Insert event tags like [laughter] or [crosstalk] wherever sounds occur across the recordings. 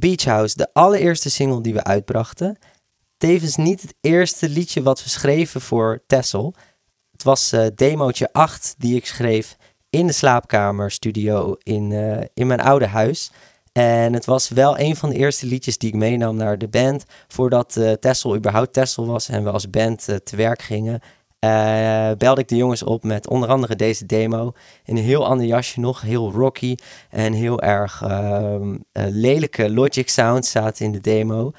Beach House, de allereerste single die we uitbrachten. Tevens niet het eerste liedje wat we schreven voor Tessel. Het was uh, demootje 8 die ik schreef in de slaapkamerstudio in, uh, in mijn oude huis. En het was wel een van de eerste liedjes die ik meenam naar de band. Voordat uh, Tessel überhaupt Tessel was en we als band te werk gingen. Belde ik de jongens op met onder andere deze demo. In een heel ander jasje nog, heel rocky en heel erg ehm, lelijke Logic sounds zaten in de demo.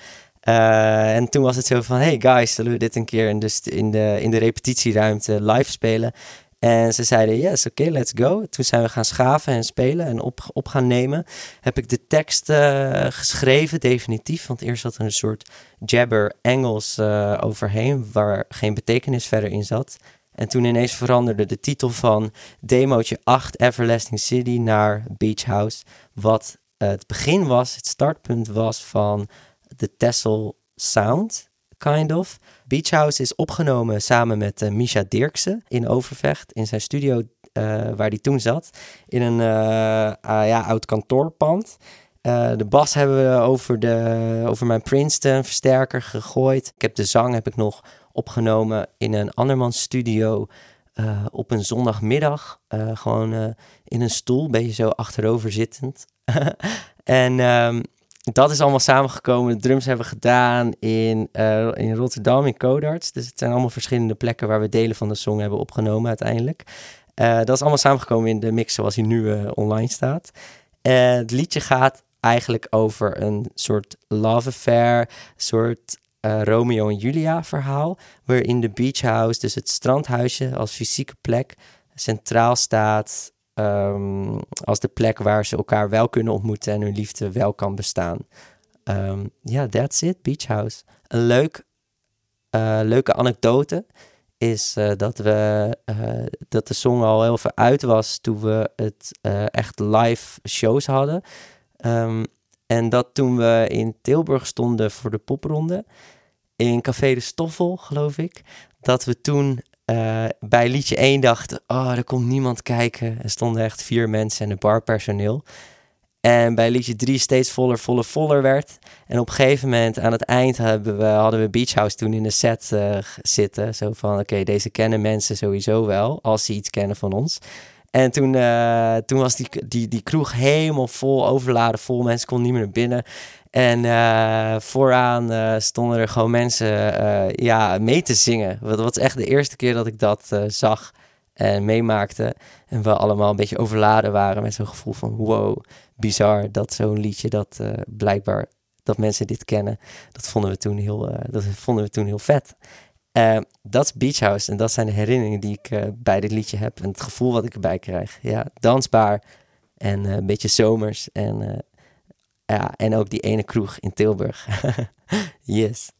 Uh, en toen was het zo van, hey guys, zullen we dit een keer in in de, in de repetitieruimte live spelen? En ze zeiden, yes, oké, let's go. Toen zijn we gaan schaven en spelen en op, op gaan nemen. Heb ik de tekst uh, geschreven, definitief. Want eerst zat er een soort jabber Engels uh, overheen, waar geen betekenis verder in zat. En toen ineens veranderde de titel van demootje 8 Everlasting City naar Beach House. Wat het begin was, het startpunt was van de Tessel Sound, kind of. Beach House is opgenomen samen met uh, Misha Dirksen in Overvecht, in zijn studio uh, waar hij toen zat, in een uh, ja, oud kantoorpand. de bas hebben we over, de, over mijn Princeton versterker gegooid. Ik heb de zang heb ik nog opgenomen in een andermans studio op een zondagmiddag. gewoon in een stoel, beetje zo achterover zittend. [laughs] en um, dat is allemaal samengekomen. De drums hebben we gedaan in, uh, in Rotterdam, in Codarts. Dus het zijn allemaal verschillende plekken waar we delen van de song hebben opgenomen uiteindelijk. Uh, dat is allemaal samengekomen in de mix zoals hij nu uh, online staat. het liedje gaat eigenlijk over een soort love affair, een soort Romeo en Julia verhaal. Waarin de beach house, dus het strandhuisje als fysieke plek, centraal staat um, als de plek waar ze elkaar wel kunnen ontmoeten en hun liefde wel kan bestaan. Ehm, ja, that's it, Beach House. Een leuk, uh, leuke anekdote is uh, dat, we, uh, dat de song al heel veel uit was toen we het echt live shows hadden. Um, en dat toen we in Tilburg stonden voor de popronde, in Café de Stoffel, geloof ik, dat we toen uh, bij liedje 1 dachten, oh, er komt niemand kijken. Er stonden echt vier mensen en een barpersoneel. En bij liedje 3 steeds voller, voller, voller werd. En op een gegeven moment aan het eind hebben we, hadden we Beach House toen in de set uh, zitten. Zo van, oké, deze kennen mensen sowieso wel, als ze iets kennen van ons. En toen, uh, toen was die, die, die kroeg helemaal vol, overladen vol. Mensen konden niet meer naar binnen. En uh, vooraan uh, stonden er gewoon mensen ja, mee te zingen. Dat was echt de eerste keer dat ik dat zag en meemaakte. En we allemaal een beetje overladen waren met zo'n gevoel van wow, bizar dat zo'n liedje dat blijkbaar dat mensen dit kennen. Dat vonden we toen heel, dat vonden we toen heel vet. Dat is Beach House en dat zijn de herinneringen die ik bij dit liedje heb. En het gevoel wat ik erbij krijg. Ja, dansbaar en een beetje zomers en ja, en ook die ene kroeg in Tilburg. [laughs] yes.